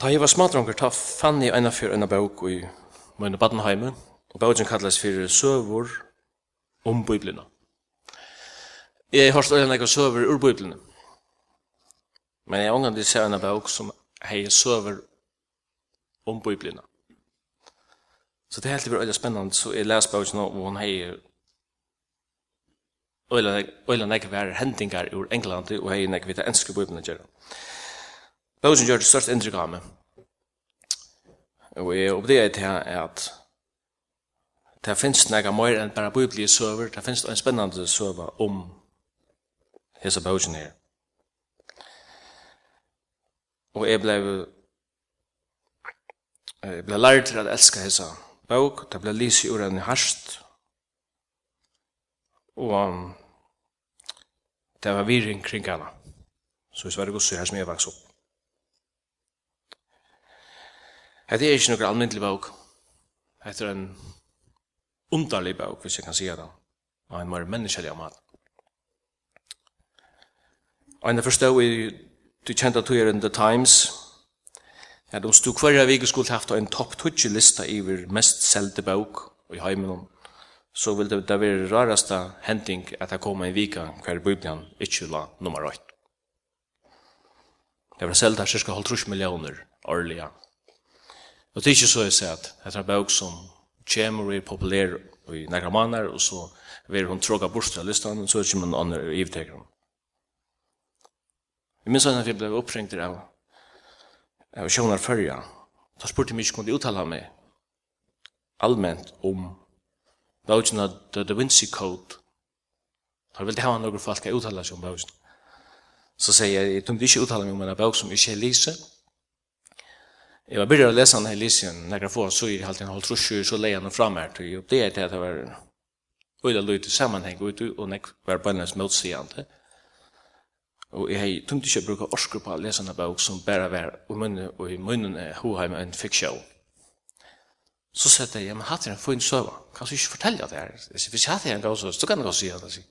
Da jeg var smadronger, ta fann jeg ena fyrir ena bøk i mine badenheime, og bøkken kalles fyrir søvor om biblina. Jeg har stått ena søvor ur biblina, men jeg ångan til seg ena bøk som hei søvor om biblina. Så det er helt veldig spennende, så jeg leser bøkken og hun hei Øyla nek var hendingar ur Englandi og hei nek vita enske bøybna gjerra. Bosen gjør det største inntrykk av meg. Og jeg oppdager til at det finnes noe mer enn bare biblige søver, det finnes en spennende søver om hese bosen her. Og jeg ble jeg ble lært til å elske hese bok, det ble lys i ordene harst, og det var viring kring henne. Så det var det godt her som jeg vokste opp. Hetta er ikki nokkur almindelig bók. Hetta er ein underlig bók, hvis eg kan seia det. Og ein meir menneskelig amat. Og ein forstå i du kjente at du er in The Times, at om stu kvarja vik skulle haft ein topp 20 lista yvir mest selda bók i heimen, så vil det, det være rarasta hending at det kommer en vika hver Bibelen ikkje la nummer 8. Det var selda cirka 50 millioner årliga Og det er ikke så jeg sier at det er en bøk som kommer og er populær i nekra maner, og så vil hun tråka bort til listan, og så ikke noen andre ivtekeren. Jeg minns at vi ble oppringt av, av Sjónar Førja. Da spurte jeg meg ikke om de uttala meg allment om bøkene The Da Vinci Code. Da ville jeg ha noen folk å uttala seg om bøkene. Så sier jeg, jeg tunde ikke uttala meg om en bøk som ikke er lyset, Jeg var började å lese denne lisien når jeg får så i halvt en halv trusjur så lejer den fram her til upp det er til at det var öjda löjt i sammanhang og och när var på motsigende. og jeg har tungt ikke bruka orsker på å lese denne bok som bare var i munnen og i munnen er hoheim en fiksjå så sier jeg, men hatt er en fin søva kan du ikke fortelle det her hvis jeg hatt er en gav så, så kan jeg gav si det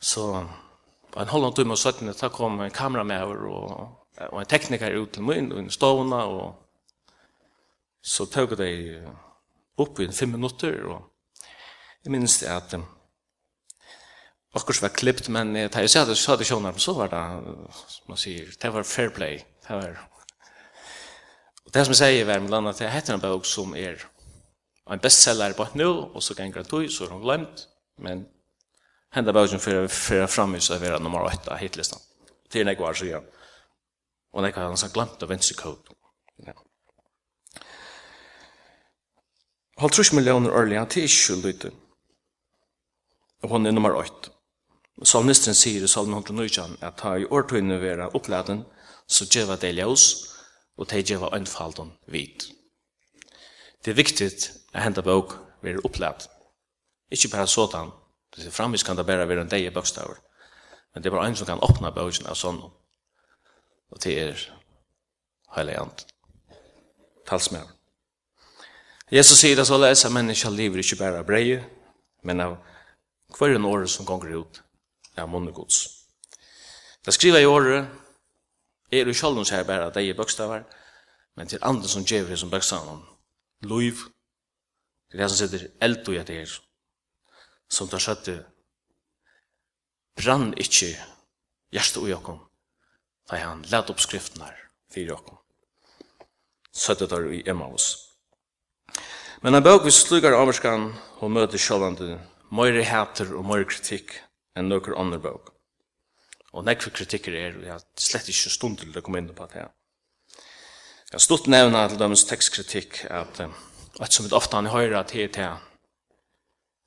så en halvann timme og 17 da kom en kamera med over og og en tekniker ut til min, og en stovna, og så tog de opp i fem minutter, og jeg minns det at um, akkurat var klippt, men da jeg sa det, sa det sjånarm, så var det, som man sier, det var fair play, det var og det som jeg sier var med landet, det heter en bøk som er en bestseller på nå, og så ganger han tog, så er hun glemt, men henda bøkken fyrir fyrir fram i seg vera nummer 8 hitlista. Til nek var så gjerne. Og det kan han sagt glemt av venstre venstrekåten. Ja. Halt trus millioner årlig, han til ikke lytte. Og hon er nummer 8. Salmisteren sier i salmen 119 at ta i årtøyne vera oppladen, så djeva det ljøs, og te djeva øynfalden vid. Det er viktig at henta bøk vera opplad. Ikke bare sådan, det er framvis kan det bare være en deg i bøkstaver, men det er bare en som kan åpna bøkken av sånn og til er heilig and talsmær Jesus sier det så lesa menneska lever ikke bare av men av hver en åre som gonger ut av munnegods det skriva i åre er jo sjálvun sier bare at det er bøkstavar men til andre som djever som bøkstavar loiv det er det som sitter eld og det er som tar skjøtte brann ikkje hjertet og jakom da han lett opp skriftene her, fyrir okkom. Søttet der i Emmaus. Men en bøk vi slugar avvarskan og møter sjålande møyre hater og møyre kritikk enn noen andre bøk. Og nekve kritikker er, og jeg har slett ikke stund til å komme inn på det her. Jeg har stått nevna til dømens tekstkritikk at at som vi ofte han høyre at her til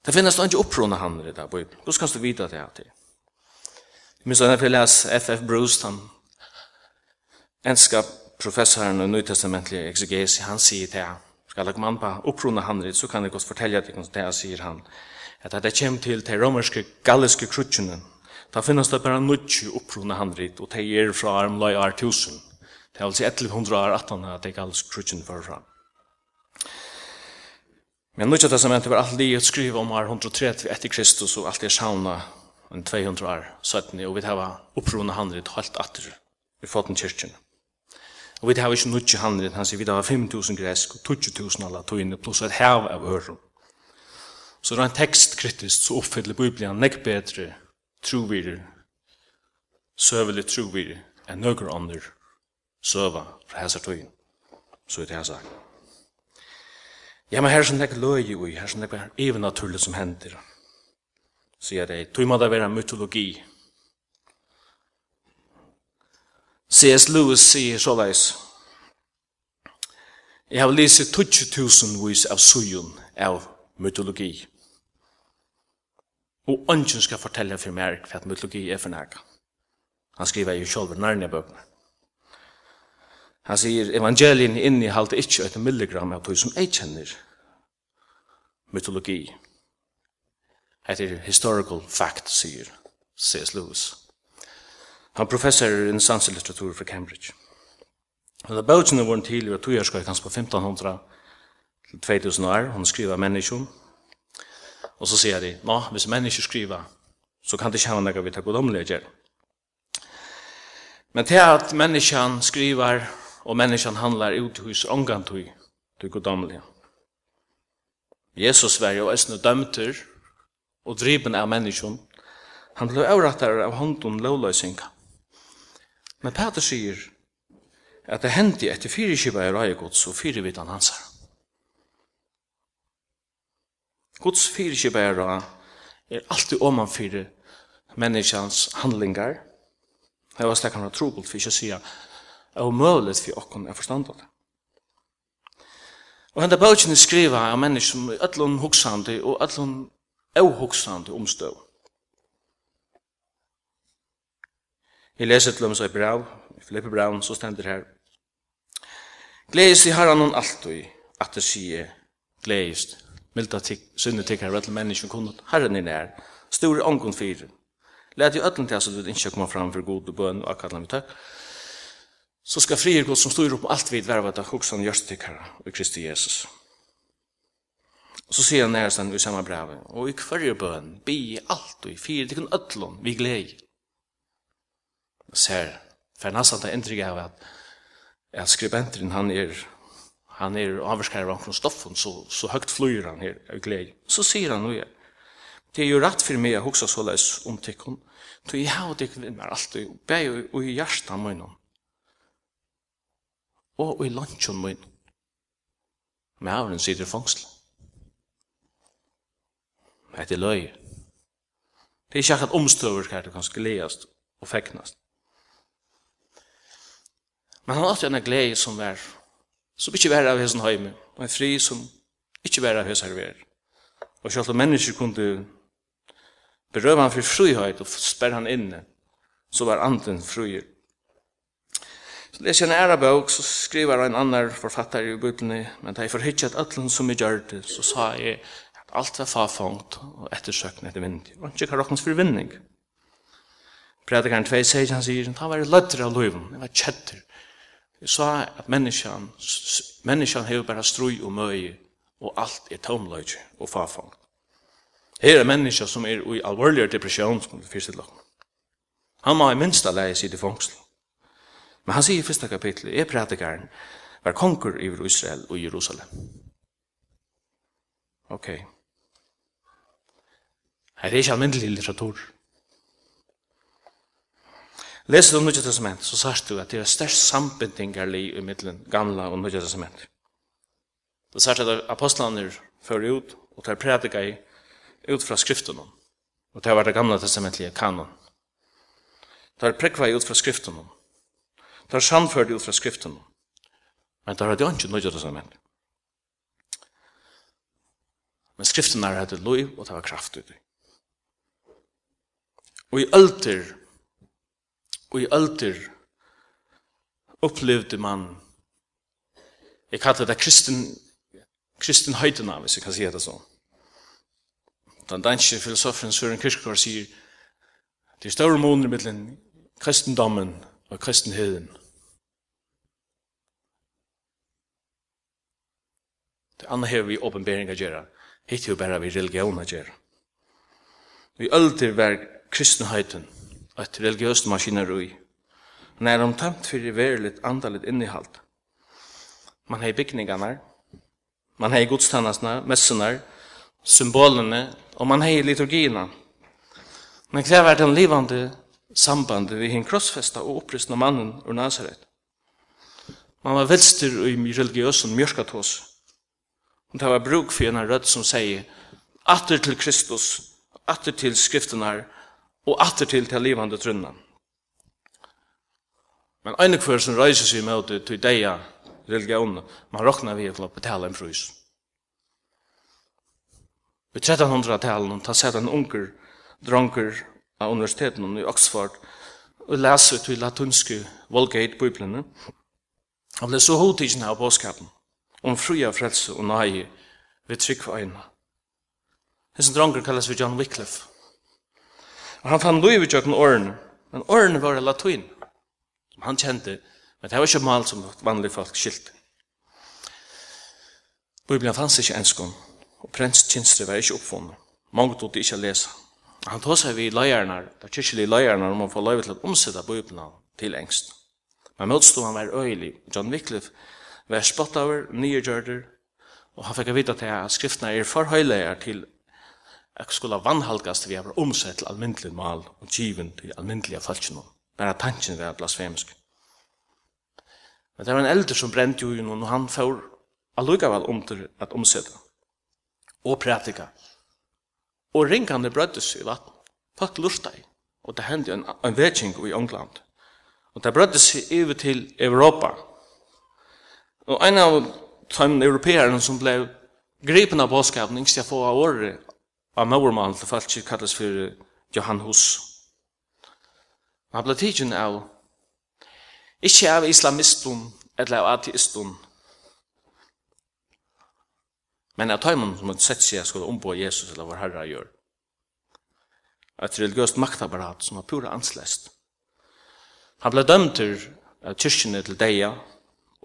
Det finnes ikke opprona handler i det, Bøyden. Hvordan kan du vite at det er til? Jeg minns at jeg les F.F. Bruce, han enska professoren og nytestamentlige exegesi, han sier til han, skal jeg mann på opprona handrit, så kan jeg godt fortelle at det sier han, at det kommer til de romerske galliske krutsjene, da finnes det bare nødtje opprona handrit, og de er fra armløy år tusen. Det er altså 1100 år 18 at de galliske krutsjene fører fra. Men nødtje testamentet var alltid i å skrive om år 130 etter Kristus, og alltid er sauna en 200 år 17, og vi tar opprona handrit helt atter i foten kyrkjene. Og vi har ikke nødt til handelen, han sier vi har 5.000 gresk og 20.000 alla tøyene, pluss et hev av øren. Så rent tekstkritisk så oppfyller Bibelen nek bedre trovirer, søvelig trovirer, enn nøkker andre søva fra hæsar tøyen. Så er det jeg sagt. Ja, men her er sånn nek løy ui, her er sånn nek evennaturlig som hender. Så er det, tøyma det vera mytologi, mytologi, C.S. Lewis sier så såleis, Jeg har lyset 20.000 vis av sujun av mytologi. Og ønsken skal fortelle for meg hva mytologi er for nægge. Han skriver jo selv i nærne bøkene. Han sier evangelien inneholder ikke et milligram av tog som jeg kjenner mytologi. Det er historical fact, sier C.S. Lewis. Han professor i litteratur fra Cambridge. Og da bøkene var til i togjørskar kanskje på 1500 til 2000 år, hun skriver menneskjon, og så sier de, nå, hvis mennesker skriver, så kan det ikke ha noe vi tar god omlegger. Men til at menneskene skriver, og menneskene handlar ut hos ångantøy, til omlegger. Jesus var jo æsne dømter og driven av menneskene. Han ble avrattet av hånden lovløsninga. Men Peter sier at det hendte etter fire kiva i rei gods og fire vidan hans her. Guds fire kiva er er alltid oman fire menneskjans handlingar. Det var stekkan han var trobult for ikke å si at det er umøyelig for okken er forstanda det. Og henne bøkene skriva av mennesker som er ætlun hugsandi og ætlun avhugsandi omstøv. Jeg leser til dem så i brev, i Filippe brev, så stender her. Gledes i herran hon alltid, at det sier, gledes, milda tikk, synne tikk her, vettel menneskjen kunnot, herren er nær, stor ångon fyrir. Læt jo ötlen til at du ikke kommer fram for god og bøn og akkallan vi takk. Så skal frier god som styr opp alt vid vervet av hoksan gjørstikk her, og Kristi Jesus. Og så sier han nærstand i samme brev, og i kvarje bøn, bi alt og i fyrir, tikkun ötlun, vi glei ser för nästan det intryck av att att skribenten han är han är avskärvad av från stoffen så så högt flyr han här av glädje så ser han nu det är ju rätt för mig att huxa så läs om tyckon då jag har det med allt och be och i hjärtan min och i lunchen min men har den sitter Det är löj. Det är inte att omstöver ska det kanske least och fäcknast. Men han har alltid en glede som var, som ikke var av hessen heime, og en fri som ikke var av hessen her Og selv om mennesker kunne berøve han for frihet og sperre han inne, så var anden frier. Så det er en ære bøk, så skriver en annen forfatter i bøkene, men det er forhyttet at alle som jeg gjør det, så sa jeg at alt var farfangt og ettersøkende etter vind. Og ikke hva råkens forvinning. Predikeren 2 sier, han sier, han var løtter av løven, han var kjetter. Jeg sa at menneskene, menneskene har bare strøy og møye, og alt er tomløy og farfang. Her er mennesker som er i alvorligere depresjon, som det fyrst til. Han må i minsta leie sitt i fangsel. Men han sier i første kapittel, er prædikaren, var konger i Israel og Jerusalem. Ok. Her er ikke almindelig litteratur. Leser du Nødja Testament, så sørst du at det er størst sambindingarlig i middelen gamla og Nødja Testament. Du sørst at apostlene fører ut og tar prædika i ut fra skriften og tar var det gamla testamentlige kanon. Tar prekva ut fra skriften tar samført ut fra skriften men tar det ikke Nødja Testament. Men skriften er hatt lov og tar kraft ut. Og i ölter, og i alder opplevde man jeg kallar det kristen kristen høytena, hvis jeg kan si det så. Den danske filosofen Søren Kierkegaard sier det er større måneder mellom kristendommen og kristenheden. Det andre her vi åpenbering av gjerra Hittir jo bare vi religion av gjerra Vi alder var kristenhøyten et religiøst maskineri. Men de tømt for veriligt andaligt innehalt. Man har bygningene, man har godstannasene, messene, symbolene, og man har liturgiene. Men hva er den livande sambandet vi hin krossfesta og opprystna mannen ur Nazaret? Man var velster i religiøsen mjørskatås. Og det var bruk for en rødt som sier, atter til Kristus, atter til skriftene her, og atter til til livande trunna. Men ein kvar som reiser seg mot det til deia religion, man roknar vi til å betala en frys. I 1300-talen ta sett en unger dronker av universiteten i Oxford og leser til latunske Volgate-biblene. Han ble så hodtidsen av påskapen om fria frelse og nøye ved trygg for øynene. Hessen dronker kalles vi John Wycliffe Og han fann lov i tjøkken årene, men årene var latin, som han kjente, men det var ikke mal som vanlige folk skilte. Bibelen fanns ikke enskånd, og prenskinster var ikke oppfunnet. Mange tog det ikke å lese. Han tog seg vi leierne, da kyrkjelige leierne, om å få lov til å omsette Bibelen til engst. Men motstod han var øyelig. John Wycliffe var spottaver, nyergjørder, og han fikk vite til at skriftene er for høyleier til Jeg skulle vannhalgast vi har omsett til almindelig mal og kjiven til almindelige falskjennom. Bare tanken var blasfemisk. Men det var en eldre som brent jo inn, og han får allukavall om til at omsette. Og prætika. Og ringene brøddes i vatten. Folk lurte i. Og det hendte en, en vetsing i England. Og det brøddes i over til Europa. Og en av de europeerne som ble gripen av båtskapen, ikke skal få av året, av maurmann til falski kalles fyrir Johan Hus. Han ble tidsen av ikke av islamistun eller av ateistun men av taimun som hadde sett seg skulle ombå Jesus eller vår Herre gjør. Et religiøst maktapparat som var pura anslest. Han ble dømt til kyrkjene til deia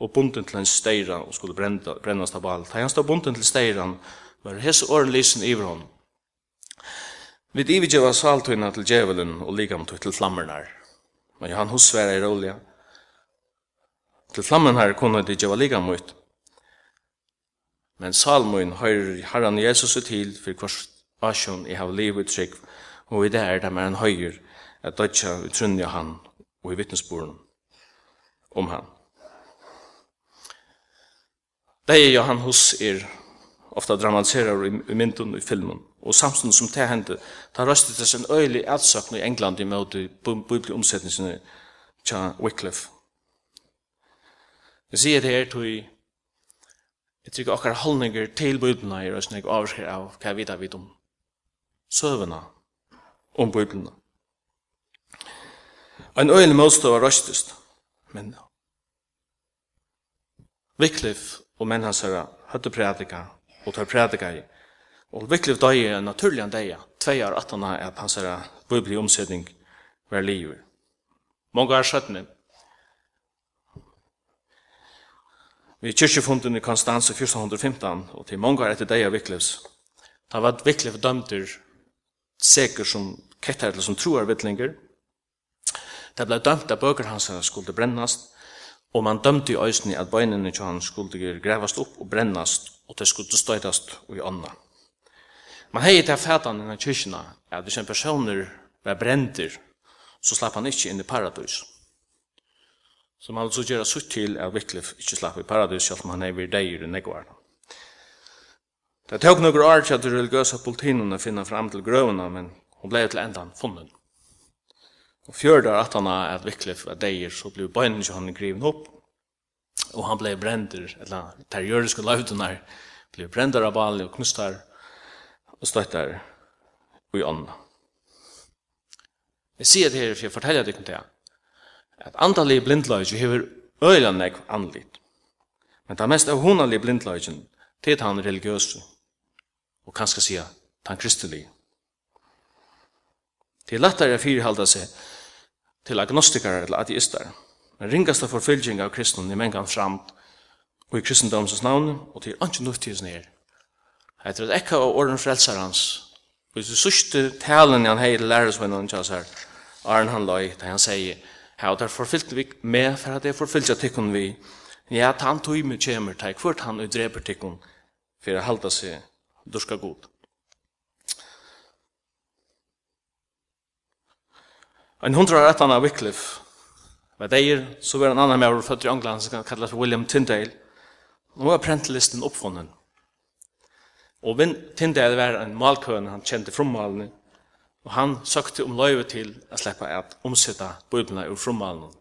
og bunden til en steira og skulle brennast av alt. Han stod bunden til steiran var hese åren lysen iver Vi djeva saltøyna til djevelen og likamtøy til flammernar. Og Johan Husvera i rolja. Til flammernar kunne de djeva likamut. Men salmøyn høyr herran Jesus til for hvers asjon i hav liv uttrykk, og i det er det med en høyr at dødja utrunja han og i vittnesboren om han. Det er Johan hos er ofta dramatiserar i, i myndun i filmen. Og samstund som det hendte, det røstet til sin øylig ætsøkning i England i møte bibelomsetningsene tja Wycliffe. Jeg sier det her til jeg tykker okkar holdninger til bibelna er røstning jeg avskir av hva vi da vet om søvna om bibelna. En øyelig motstøv var røstest, men Wycliffe og menn hans høyde prædika og tar prædikar. Og Wycliffe dag er en naturlig en dag, tvei år at han er pansere bibelig omsetning hver livet. Mange er skjøttene. Vi kyrkjefunden i Konstanse 1415, og til mange år etter dag av Viklevs, da var Viklev dømter seker som kettar eller som troar vittlinger. Det ble dømt at bøker hans skulle brennast, Og man dømte i øysene at bøynene til han skulle grevast opp og brennast, og det skulle støytast i ånda. Man hei til fætan i kyrkina at hvis en personer var brenter, så slapp han ikkje inn i paradis. Så man så gjør sutt til at Wycliffe ikke slapp i paradis, selv om han er vir deir i negvar. Det tok noen år til at de religiøse politinene finner fram til grøvene, men hun ble til endan funnet. Og fjørdar at han er at Wycliffe var deir, så blev bøynen ikke han griven opp. Og han blei brender, eller terjøriske lautene blei brender av bali og knustar og støttar og i ånda. Jeg sier det her, for jeg forteller det ikke at andalig blindløyge hever øyla nek anlit. Men det mest av honalig blindløygen, det er han religiøse, og kanskje sier, han kristelig. Det er lettere å fyrhalda seg til agnostikere eller ateister. Den ringaste forfylging av kristnum i mengan framt og i kristendomsens navn og til ikke nuftids nere. Etter et ekka av orden frelser hans og i sørste talen han heier lærersvennen hans her Arne han løy da han sier Her der forfylgte vi med for at jeg forfylgte tikkun vi Ja, han tog med kjemer, ta i kvart han og dreper tikkun for å halda seg durska god. En hundra rettan av Wycliffe var deir, så var en annan meir født i England som kallas William Tyndale. Nå var prentlisten oppfunnen. Og Vin Tyndale var en malkøen han kjente frummalen, og han søkte om løyve til å slippe at omsette bøyblene ur frummalen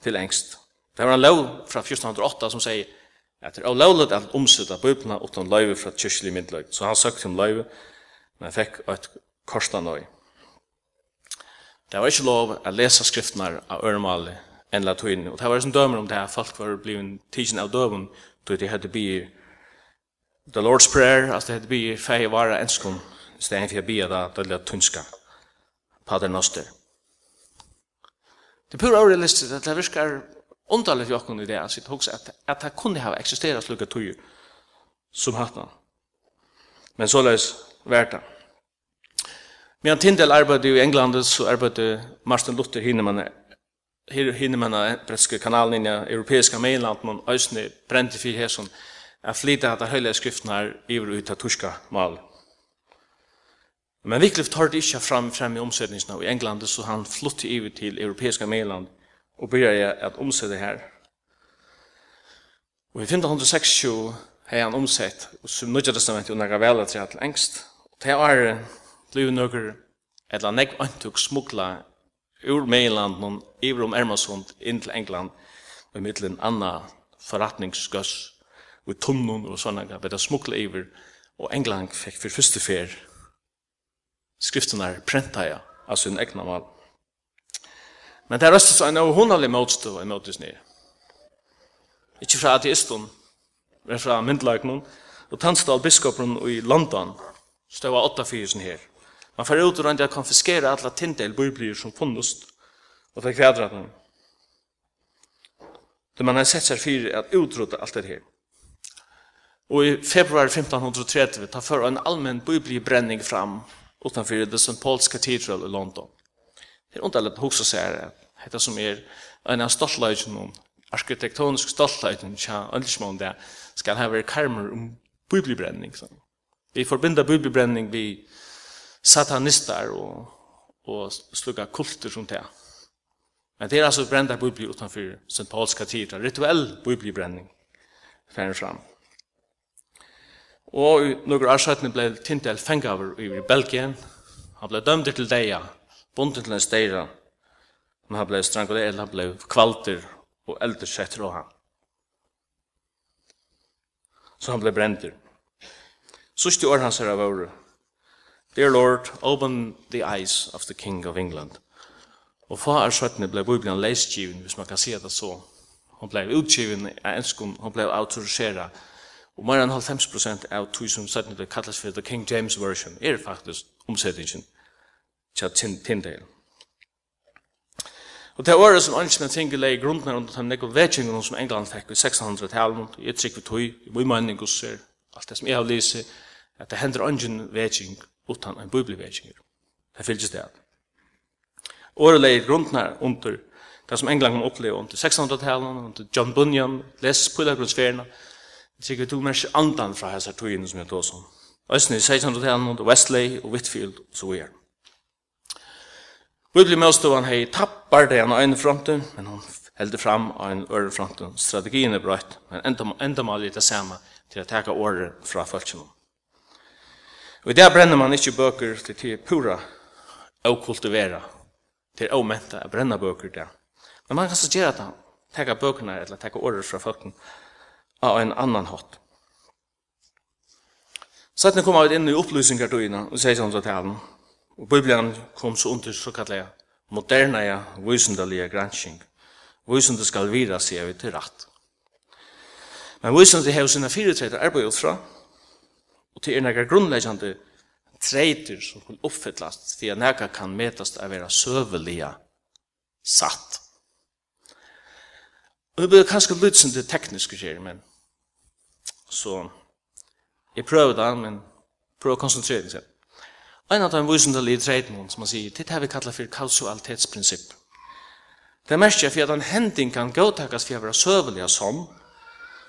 til engst. Det var en lov fra 1408 som sier at det er lovlig at omsette bøyblene uten løyve fra kyrkjelig middeløy. Så han søkte om løyve, men fikk et korslanøy. Det var ikke lov å lese skriftene av øremalet enn latuin. Og det var som dømer om det her. Folk var blivet tidsen av døven då det hadde bi the Lord's Prayer, altså det hadde bi fei vara enskom, stedet for å bi da det lille tunska, pater noster. Det er pura overrealistisk at det virkar underlig for okken i det, altså det at, at det kunne ha eksisteret slukka tøyer som hatt Men såleis vært det. Men Tindel arbeidde i England, så arbeidde Martin Luther Hinemann her Hinnemann av brettske kanalen i europeiska mainland, men øysene brente for hesson, er flytta at av høylige skriftene her iver ut av turska mal. Men Wycliffe tar det ikke fram fram i omsetningsna i England, så han flytte iver til europeiska mainland og begynte at omsette her. Og i 1526 har han omsett, og som nødja testamentet under Gavella til engst, og til året bliv nøkker etla nekk antuk smukla ur Meilanden iver om Ermasund inn til England og i middelen anna forretningsgøss og tunnun og sånne gav det smukla iver og England fikk for første fer skriftene prenta ja altså en egna mal men det er også en hundalig motstå i motstå nere ikke fra ateistun men fra myndelagnum og Tansdal biskopen i London stod av åtta fyrisen her. Man får ut och att konfiskera alla tindel biblier som funnust och ta kvädra dem. Då man har sett sig för att utrota allt det här. Och i februari 1530 tar för en allmän bibliebränning fram utanför The St. Paul's Cathedral i London. Det är underligt att huxa sig här. Det som är en av stoltlöjden arkitektonisk stoltlöjden tja, öllsmån där ska ha varit karmer om bibliebränning. Vi förbinder bibliebränning vid satanistar og, og slukka kulter som det. Men det er altså brenda bibli utanfor St. Pauls katedra, rituell biblibrenning fer fram. Og i nokre år siden ble Tintel fengaver i Belgien. Han ble dømt til deia, bunden til en steira. Men han ble strangulert, han ble kvalter og eldersett rå han. Så han ble brenter. Sørste år hans her av året Dear Lord, open the eyes of the King of England. Og fa er søttene ble Bibelen leisgiven, hvis man kan si det så. Hun ble utgiven av enskon, hun ble autorisera. Og mer enn 90% av tog som søttene ble kallas for The King James Version er faktisk omsettingen til Tindale. Og det året som ønskene ting lei grunden er under den nekko vetsingen som England fikk i 600-tallet, jeg trykk vi tog, i mye mening og ser, alt det som jeg har lyst, at det hender ønsken vetsing utan en bibelvekinger. Det fylgjes det. Året leir grundnar under det som England kan oppleve under 1600-talen, under John Bunyan, les Pilagrunsferna, sikkert tog mer andan fra hessar togene som jeg tog som. Østene i 1600-talen under Westley og Whitfield og så videre. Bibli Møstovan hei tappar det han øyne fronten, men han held fram av en øre fronten. Strategien er brøyt, men enda, enda malig det samme til å teka året fra folkene. Og der brenner man ikke bøker til til pura og kultivera, til å menta å brenne bøker der. Men man kan så gjøre det, teka bøkene eller teka ordet fra folken av en annan hatt. Sættene kom ut inn i opplysningartøyene og sier sånn til talen. Og Bibelen kom så under såkallet moderne, ja, visendelige gransking. Vysende skal vira sier vi til rett. Men vysende har sine fire tredje arbeid ut fra, Og til er nekka grunnleggjande treiter som kan uppfyllast til at nekka kan metast av vera søvelige satt. Og det blir kanskje litt som det tekniske skjer, men så jeg prøver det, men prøver å konsentrere seg. En av de visendelige treitene som man sier, det er vi kallar for kausualitetsprinsipp. Det mest er for at en hending kan gåttakas for å være søvelig som,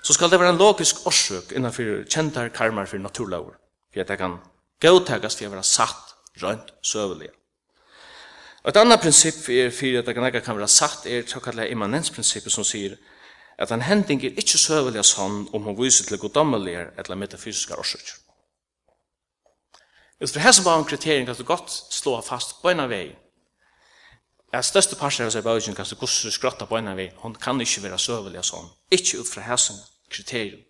så skal det være en logisk årsøk innenfor kjentar karmar for naturlover, for at det kan gåtegast for å være satt rønt søvelig. Et annet prinsipp er for at det kan ikke kan være satt er såkallet immanensprinsippet som sier at en hending er ikke søvelig sånn om hun viser til goddommelige eller metafysiske årsøker. Ut fra en kriterium kan du godt slå fast på en av veien Jeg største parser av Zerbaudjan kan du skrotta på en vi. Hon kan ikke være søvelig og sånn. Ikke ut fra hæsen kriterium.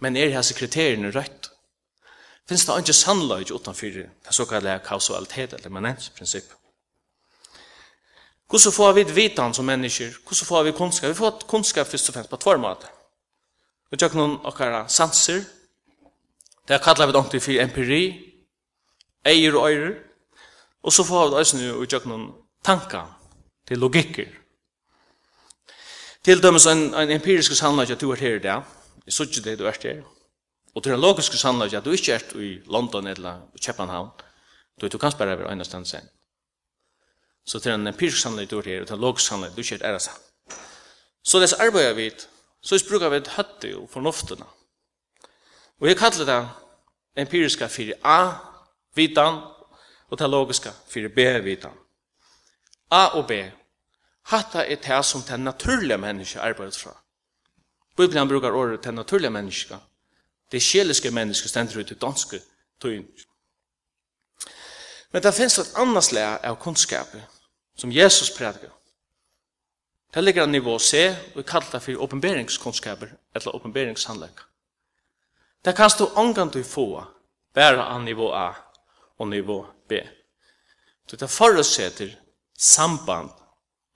Men er hæsen kriteriene rødt? Finns det ikke sannløy utenfor det såkallet kausalitet eller manensprinsipp? Hvordan får vi vitan som mennesker? Hvordan får vi kunnskap? Vi får kunnskap først og fremst på tvær måter. Vi tjekk noen okkara sanser. Det kallar vi det ordentlig for empiri, eier og øyre. Og så får vi eisen jo utjøk noen tanker til logikker. Til dømes en, en empirisk sannhet at du er her i dag, i suttje det du er her, og til en logisk sannhet at du ikke er i London eller København, du er du kan spørre over øynestene sen. Så til en empirisk sannhet du er her, og til en logisk sannhet du ikke er ære Så det er arbeidet vi, så bruker vi et høtte og fornuftene. Og jeg kallar det empiriska fyrir A, vitan, og det logiska fyrir B-vitan. A og B. Hatta er det som det naturliga menneska arbeidet fra. Bibelen brukar året den naturliga menneska. Det sjeliske menneska stender ut i danske tøyen. Men det finnes et annet slag av kunnskap som Jesus predikar. Det ligger en nivå C, og vi kallar det for åpenberingskunnskaper, eller åpenberingshandlegg. Det kan stå ångan du få, bare av nivå A og nivå B. Så det forutsetter samband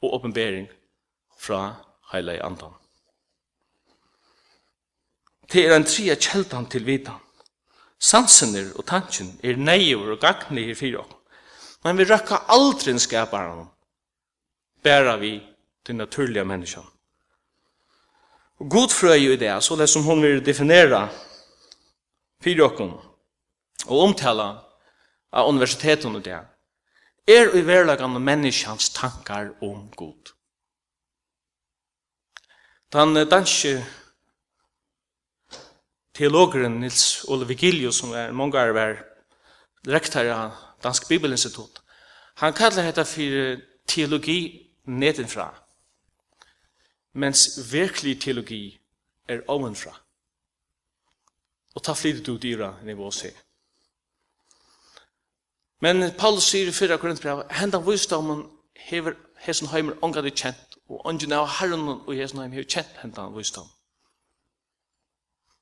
og oppenbering fra heilige andan. Det er en tria kjeldan til vitan. Sansener og tanken er neiver og gagni i fyra okkur. Men vi røkka aldri en skaparen bæra vi til naturliga menneskene. Og god frøy i det, så det som hon vil definera fyrir okkur og omtala av universiteten og det, er i verlagan menneskjans tankar om god. Den danske teologeren Nils Ole Vigilius, som er mange er rektor av Dansk Bibelinstitut, han kallar dette for teologi nedenfra, mens virkelig teologi er ovenfra. Og ta flytet ut dyra nivå seg. Men Paulus sier i fyrra Korintbrev, hendan visdomen hever hesen heimer ångan kjent, og ångan av herren og hesen heimer hever kjent hendan visdomen.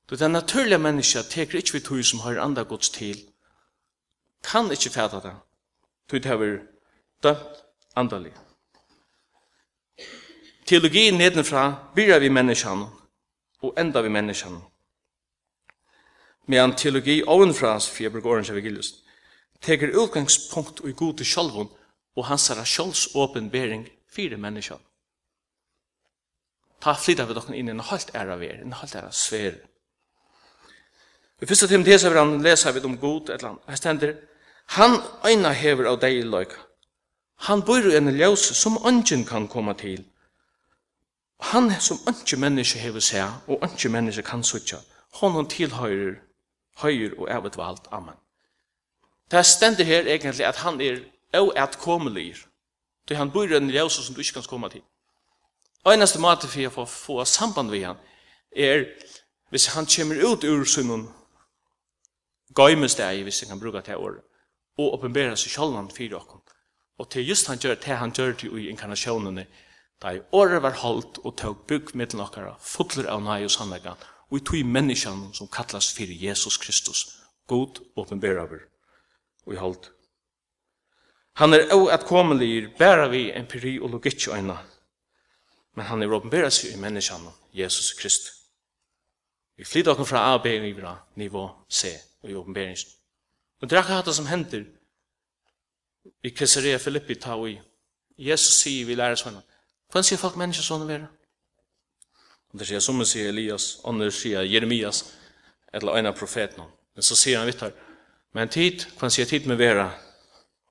Du, den naturlige menneska teker ikkje vi tog som har andre gods til, kan ikkje fæta det, du det hever dømt andalig. Teologien nedenfra byrja vi menneskene og enda vi menneskene. Medan teologi ovenfra, for jeg bruker årens evangelius, teker utgangspunkt i gode sjálvun og hans herra sjálvsåpenbering fire menneskja. Ta flytta vi dokken inn i en halvt æra ver, en halvt æra sver. I fyrsta Timotheus har han lesa vi om god, et eller annet, stender, han øyna hever av deg i løyka. Han bor i en ljøs som ønsken kan komme til. Han som ønske menneske hever seg, og ønske menneske kan suttja, honom tilhøyrer, høyr og evet valgt, Amen. Det stender her egentlig at han er oatkommelig. Det han bor i en ljøs som du ikke kan komme til. Og eneste måte for å få samband med han er hvis han kommer ut ur sin gøymesteg, hvis jeg kan bruke det året, og oppenberer seg selv han for dere. Og til just han gjør det han gjør til i inkarnasjonene, da i året var holdt og tog bygg med dere, fotler av nøy og sannleggen, og i tog menneskene som kallas for Jesus Kristus, god åpenbærer over og i hold. Han er også at komelig bæra vi empiri og logikk øyna, men han er åpenbæra seg i menneskene, Jesus Kristus. Vi flytter oss fra A og B og Ibra, nivå C, og i åpenbæringen. Og det er akkurat det som hender i Caesarea Filippi ta og i. Jesus sier vi lærer sånn, hvordan sier folk mennesker sånn å være? Og det sier, som sier Elias, andre sier Jeremias, eller en av profetene. Men så sier han vidt her, Men tid, hva sier tid med vera,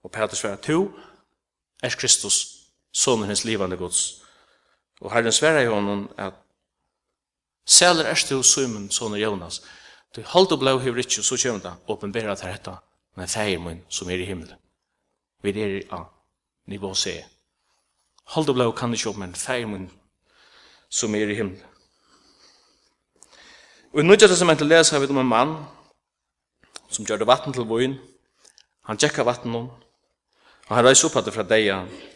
og Peter svarer, to er Kristus, sonen hans livande gods. Og Herren svera i honom at Sæler er stu Simon, sonen Jonas. Du holdt og blå hever ikke, så kommer det, åpenbæra til dette, men feir min som er i himmelen. Vi er i A, nivå C. Holdt og blå kan ikke opp, men feir min som er i himmelen. Og i nødja testamentet leser vi om en mann, som gjør det vatten til vøyen. Han tjekka vatten om, og han reiser opp at det fra deg,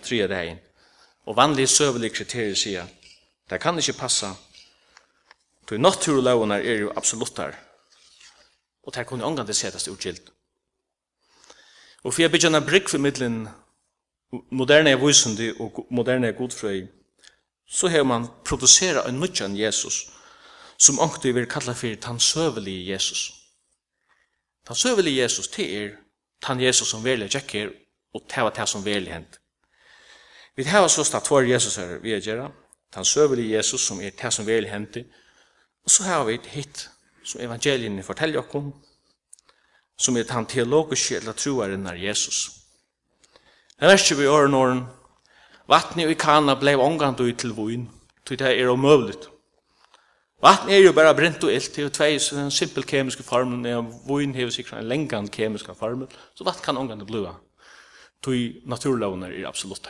tre av deg. Og vanlige søvelige kriterier sier, det kan ikke passa, tog naturlovene er jo absoluttar, og det kunne omgang det settes utgilt. Og for jeg bygger en brygg for middelen moderne er vysende og moderne er godfrøy, så har man produsera en nødjan Jesus, som ångte vil kalla for tan søvelige Jesus. Jesus Den søvelig Jesus til er, tan Jesus som velger tjekker, og det var det som velger hent. Vi har så stått for Jesus her, vi er gjerra, tan søvelig Jesus som er det som velger hent, og så har vi et hit som evangelien forteller oss som er den teologiske eller troaren av Jesus. Det er ikke vi åren åren, vattnet i kana blei ångan ut til voin, til det er omøvligt. Vatten er jo bare brent og ilt, det er jo tvei en simpel kemiske formel, og voin hever sikkert en lengan kemiske formel, så vatten kan omgang det blua. Tui naturlovner er absolutt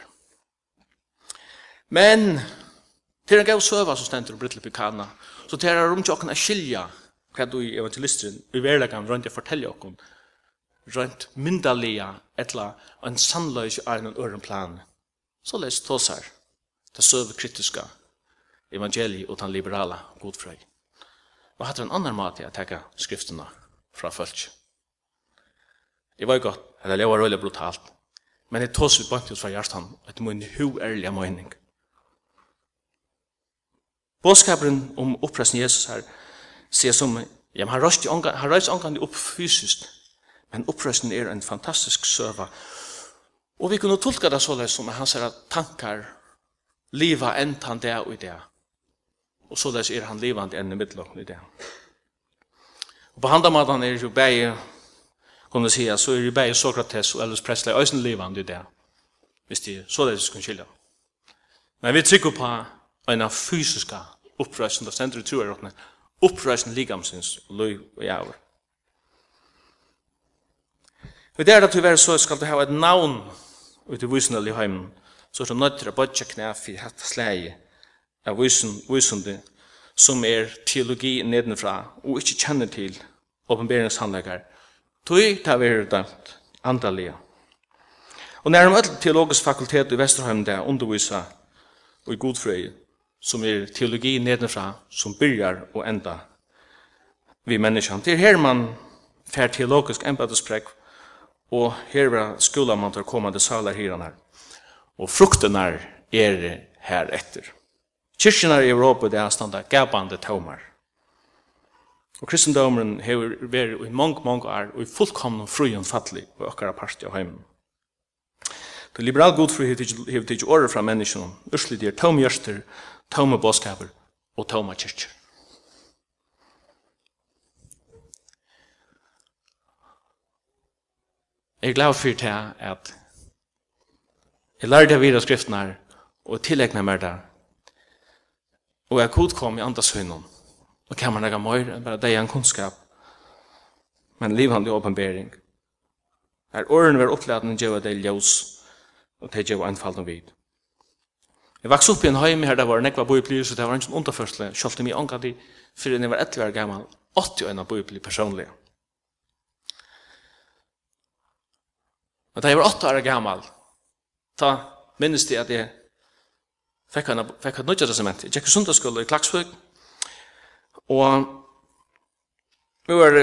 Men, til en gav søva som stendur og brittle pikana, så til er rom til er skilja hva du i evangelisteren, i verlegan rundt jeg fortelja okken, rundt myndalia etla, en sannløys i en øren plan. Så les tåsar, det søve kritiska, evangeliet og den liberale godfrøy. Og hatt en annan måte å tenke skriftene fra folk. Det var godt, eller det var veldig brutalt, men det tås vi bant ut fra hjertan, et min hu ærlige mening. Båskaperen om oppresten Jesus her, sier som, ja, han røyst ångan opp fysisk, men oppresten er en fantastisk søva, Og vi kunne tolka det såleis som at tankar liva entan det og det. Og så er han livande enn i midtlokken i det. Og på handamaten er jo bæg, kunne sige, så er jo bæg Sokrates og Elvis Presley øysen livande i det, hvis de så det skulle skilja. Men vi trykker på en av fysiska upprøysen, da stender det tror jeg råkne, opprøsning ligamsins, løy og jævr. Vi der at du være så skal du ha et navn ut i visnelig heimen, så er du nødt til å bodja knæ for hette slæget, av visen, visende som er teologi nedenfra og ikke kjenner til åpenberingshandlegar. Tøy ta det dømt andalige. Og nærmere til teologisk fakultet i Vesterheim der undervisa og i godfrøy som er teologi nedenfra som byrjar og enda vi menneskene. Det er her man fer teologisk embedesprekk og her var skolan man tar kommande salar hiran her. Og frukten er her etter. Kyrkjene i Europa det er standa gapande tomar. Og kristendomen har vært i mange, mange år og i fullkomne frugen fattelig på okkara parti av heimen. Det liberal godfri har tidsi året fra menneskene, urslig det er tom gjørster, tom bådskaper og tom kyrkjer. Jeg er glad for det at jeg lærte av videre skriftene og tillegnet meg det og jeg kod kom i andas høynon. Og kan man lega møyre, enn bare deg en kunnskap. Men livhandlig åpenbering. er åren var opplæden djeva deg ljós, og det djeva anfallt om vid. Jeg vaks opp i en heim her, det var nekva boiblir, så det var ingen underførsle, kjolte om jeg angad i, fyrir jeg var etter gammal, 80 81 boiblir personlig. Men da jeg var 8 år gammal, ta minnes de at jeg fikk han, fikk han nødja testament. Jeg gikk i sundagsskolen i Klagsvøk, og vi var,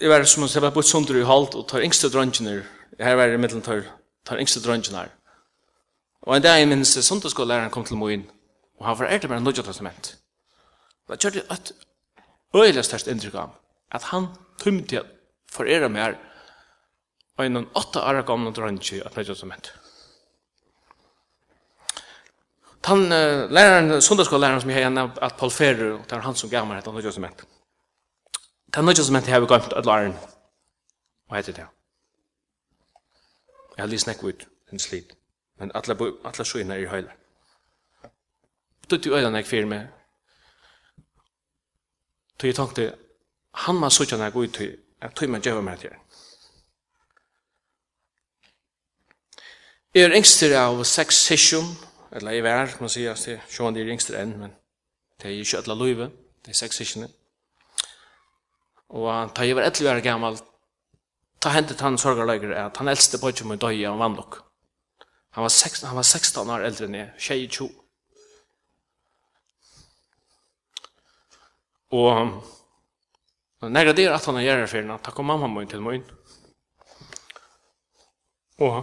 jeg var som jeg var på sundar i halt og tar yngste drøngjener, her var i mittelen tar, tar yngste drøngjener. Og en dag jeg minnes sundagsskolen kom til Moin, og han var ærlig med nødja testament. Da kjørte det et øyelig størst inntrykk av at han tømte for ære mer og en åtta år gamle drøngje av nødja testament han uh, läraren söndagsskoleläraren som jeg har nämnt att Paul Ferrer och det var han som gav mig detta nya testament. Det nya testament har vi gått att lära. Vad heter det? Jag har lyssnat ut en slit. Men alla alla sjöna är hela. Tog du ögonen kvar med. Tog jag tänkte han ma såg när gå ut till att tog man meg til. det. Er engster av sex session eller jeg var, kan man si, at sjåan de er yngster enn, men det er ikke alle løyve, det er seks ikke. Og da jeg var etter være gammel, ta hentet han sorgarlager at han eldste på ikke med døy av vannlokk. Han var 16, han var 16 år eldre enn jeg, tjej i tjo. Og når jeg der at han er gjerrig fyrir, takk om mamma min til min. Og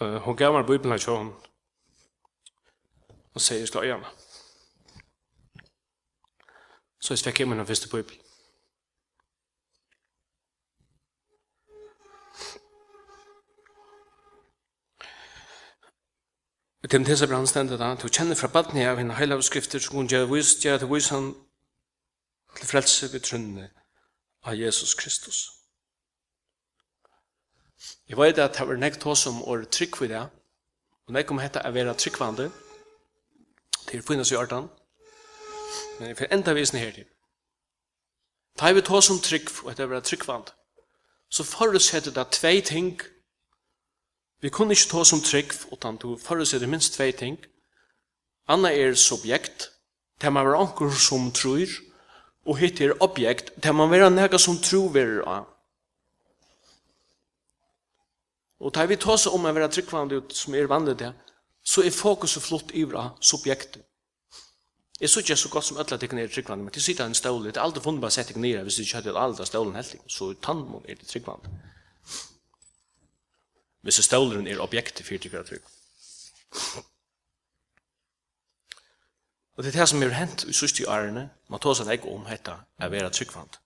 Uh, hon gav meg Bibeln til hon. og sier slå igjen. Så jag fick hem den första Bibeln. Tim Tessa brann stendet da, til å kjenne fra baden av henne heilige skrifter som hun gjør vist, gjør til vise han til frelse ved trunnene av Jesus Kristus. Jeg vet at det var nekt hos om å trygg for det, og nekt om dette er være tryggvande, til finnes i ørtan, men jeg får enda visen her til. Da vi hos om trygg, og det er tryggvande, så forutsetter det tvei ting. Vi kunne ikke tås som trygg, utan du forutsetter minst tvei ting. Anna er subjekt, det man være anker som tror, og hitt er objekt, det man være nega som tror verer av. Og tar vi tås om å være tryggvande ut som er vanlig det, så er fokuset flott ivra subjektet. Jeg så ikke så godt som ødela tikkene er tryggvande, men til sitte en stål, det er aldri funnet bare sett tikkene nere, hvis du ikke hadde aldri stålen helt, så tannmål er det tryggvande. Hvis stålen er objektet for tikkene trygg. Og det er det som er hent i sørste årene, man tar seg ikke om dette, er være tryggvande.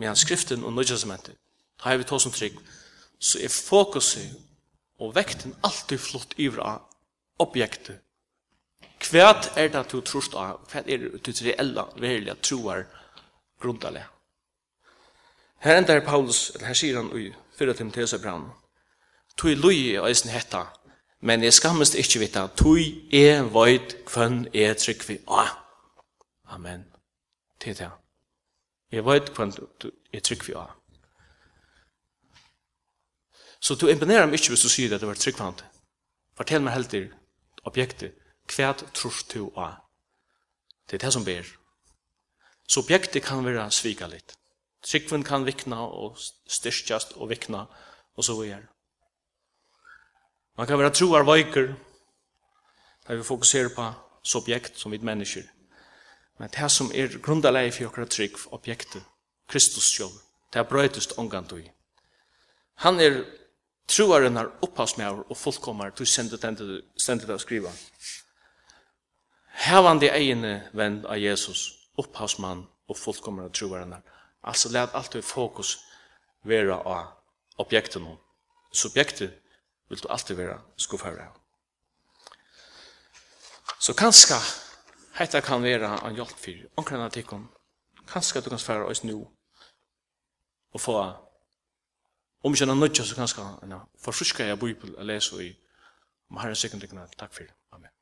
Men skriften og nødgjøsmentet, har vi tås som tryggvande, så er fokuset og vekten alltid flott iver av objektet. Hva er det du tror av? Hva er det du reelle, verilige troer grundalig? Her enda er Paulus, eller her sier han i 4 Timotheus brann, «Tui lui er eisen hetta, men jeg skammest ikkje vita, tui e void kvann e trygg vi a». Amen. Det er det. Jeg void kvann e trygg vi a. Så du imponerar mig ikkje hvis du sier at det var tryggvand. Fortell meg helt til objektet. Hva tror du av? Det er det som ber. Så objektet kan være svika litt. Tryggvand kan vikna og styrkjast og vikna og så videre. Man kan være troar veiker der vi fokuserer på subjekt som vi mennesker. Men det som er grundalei for okra trygg objektet, Kristus sjálf, det er brøytust omgant i. Han er Troaren er opphavsmjær og fullkommer til sendet av skriva. Hevande egene venn av Jesus, opphavsmann og fullkommer av troaren er. Altså let alltid fokus vera av objekten. Subjektet vil du alltid vera skuffare av. Så kanskje dette kan vera en hjelp for omkring artikon. Kanskje du kan sværa oss nu og få Om ikke noe er nødt så kanskje han forfrusker jeg bøybel og leser i om herren sekundekene. Takk for det. Amen.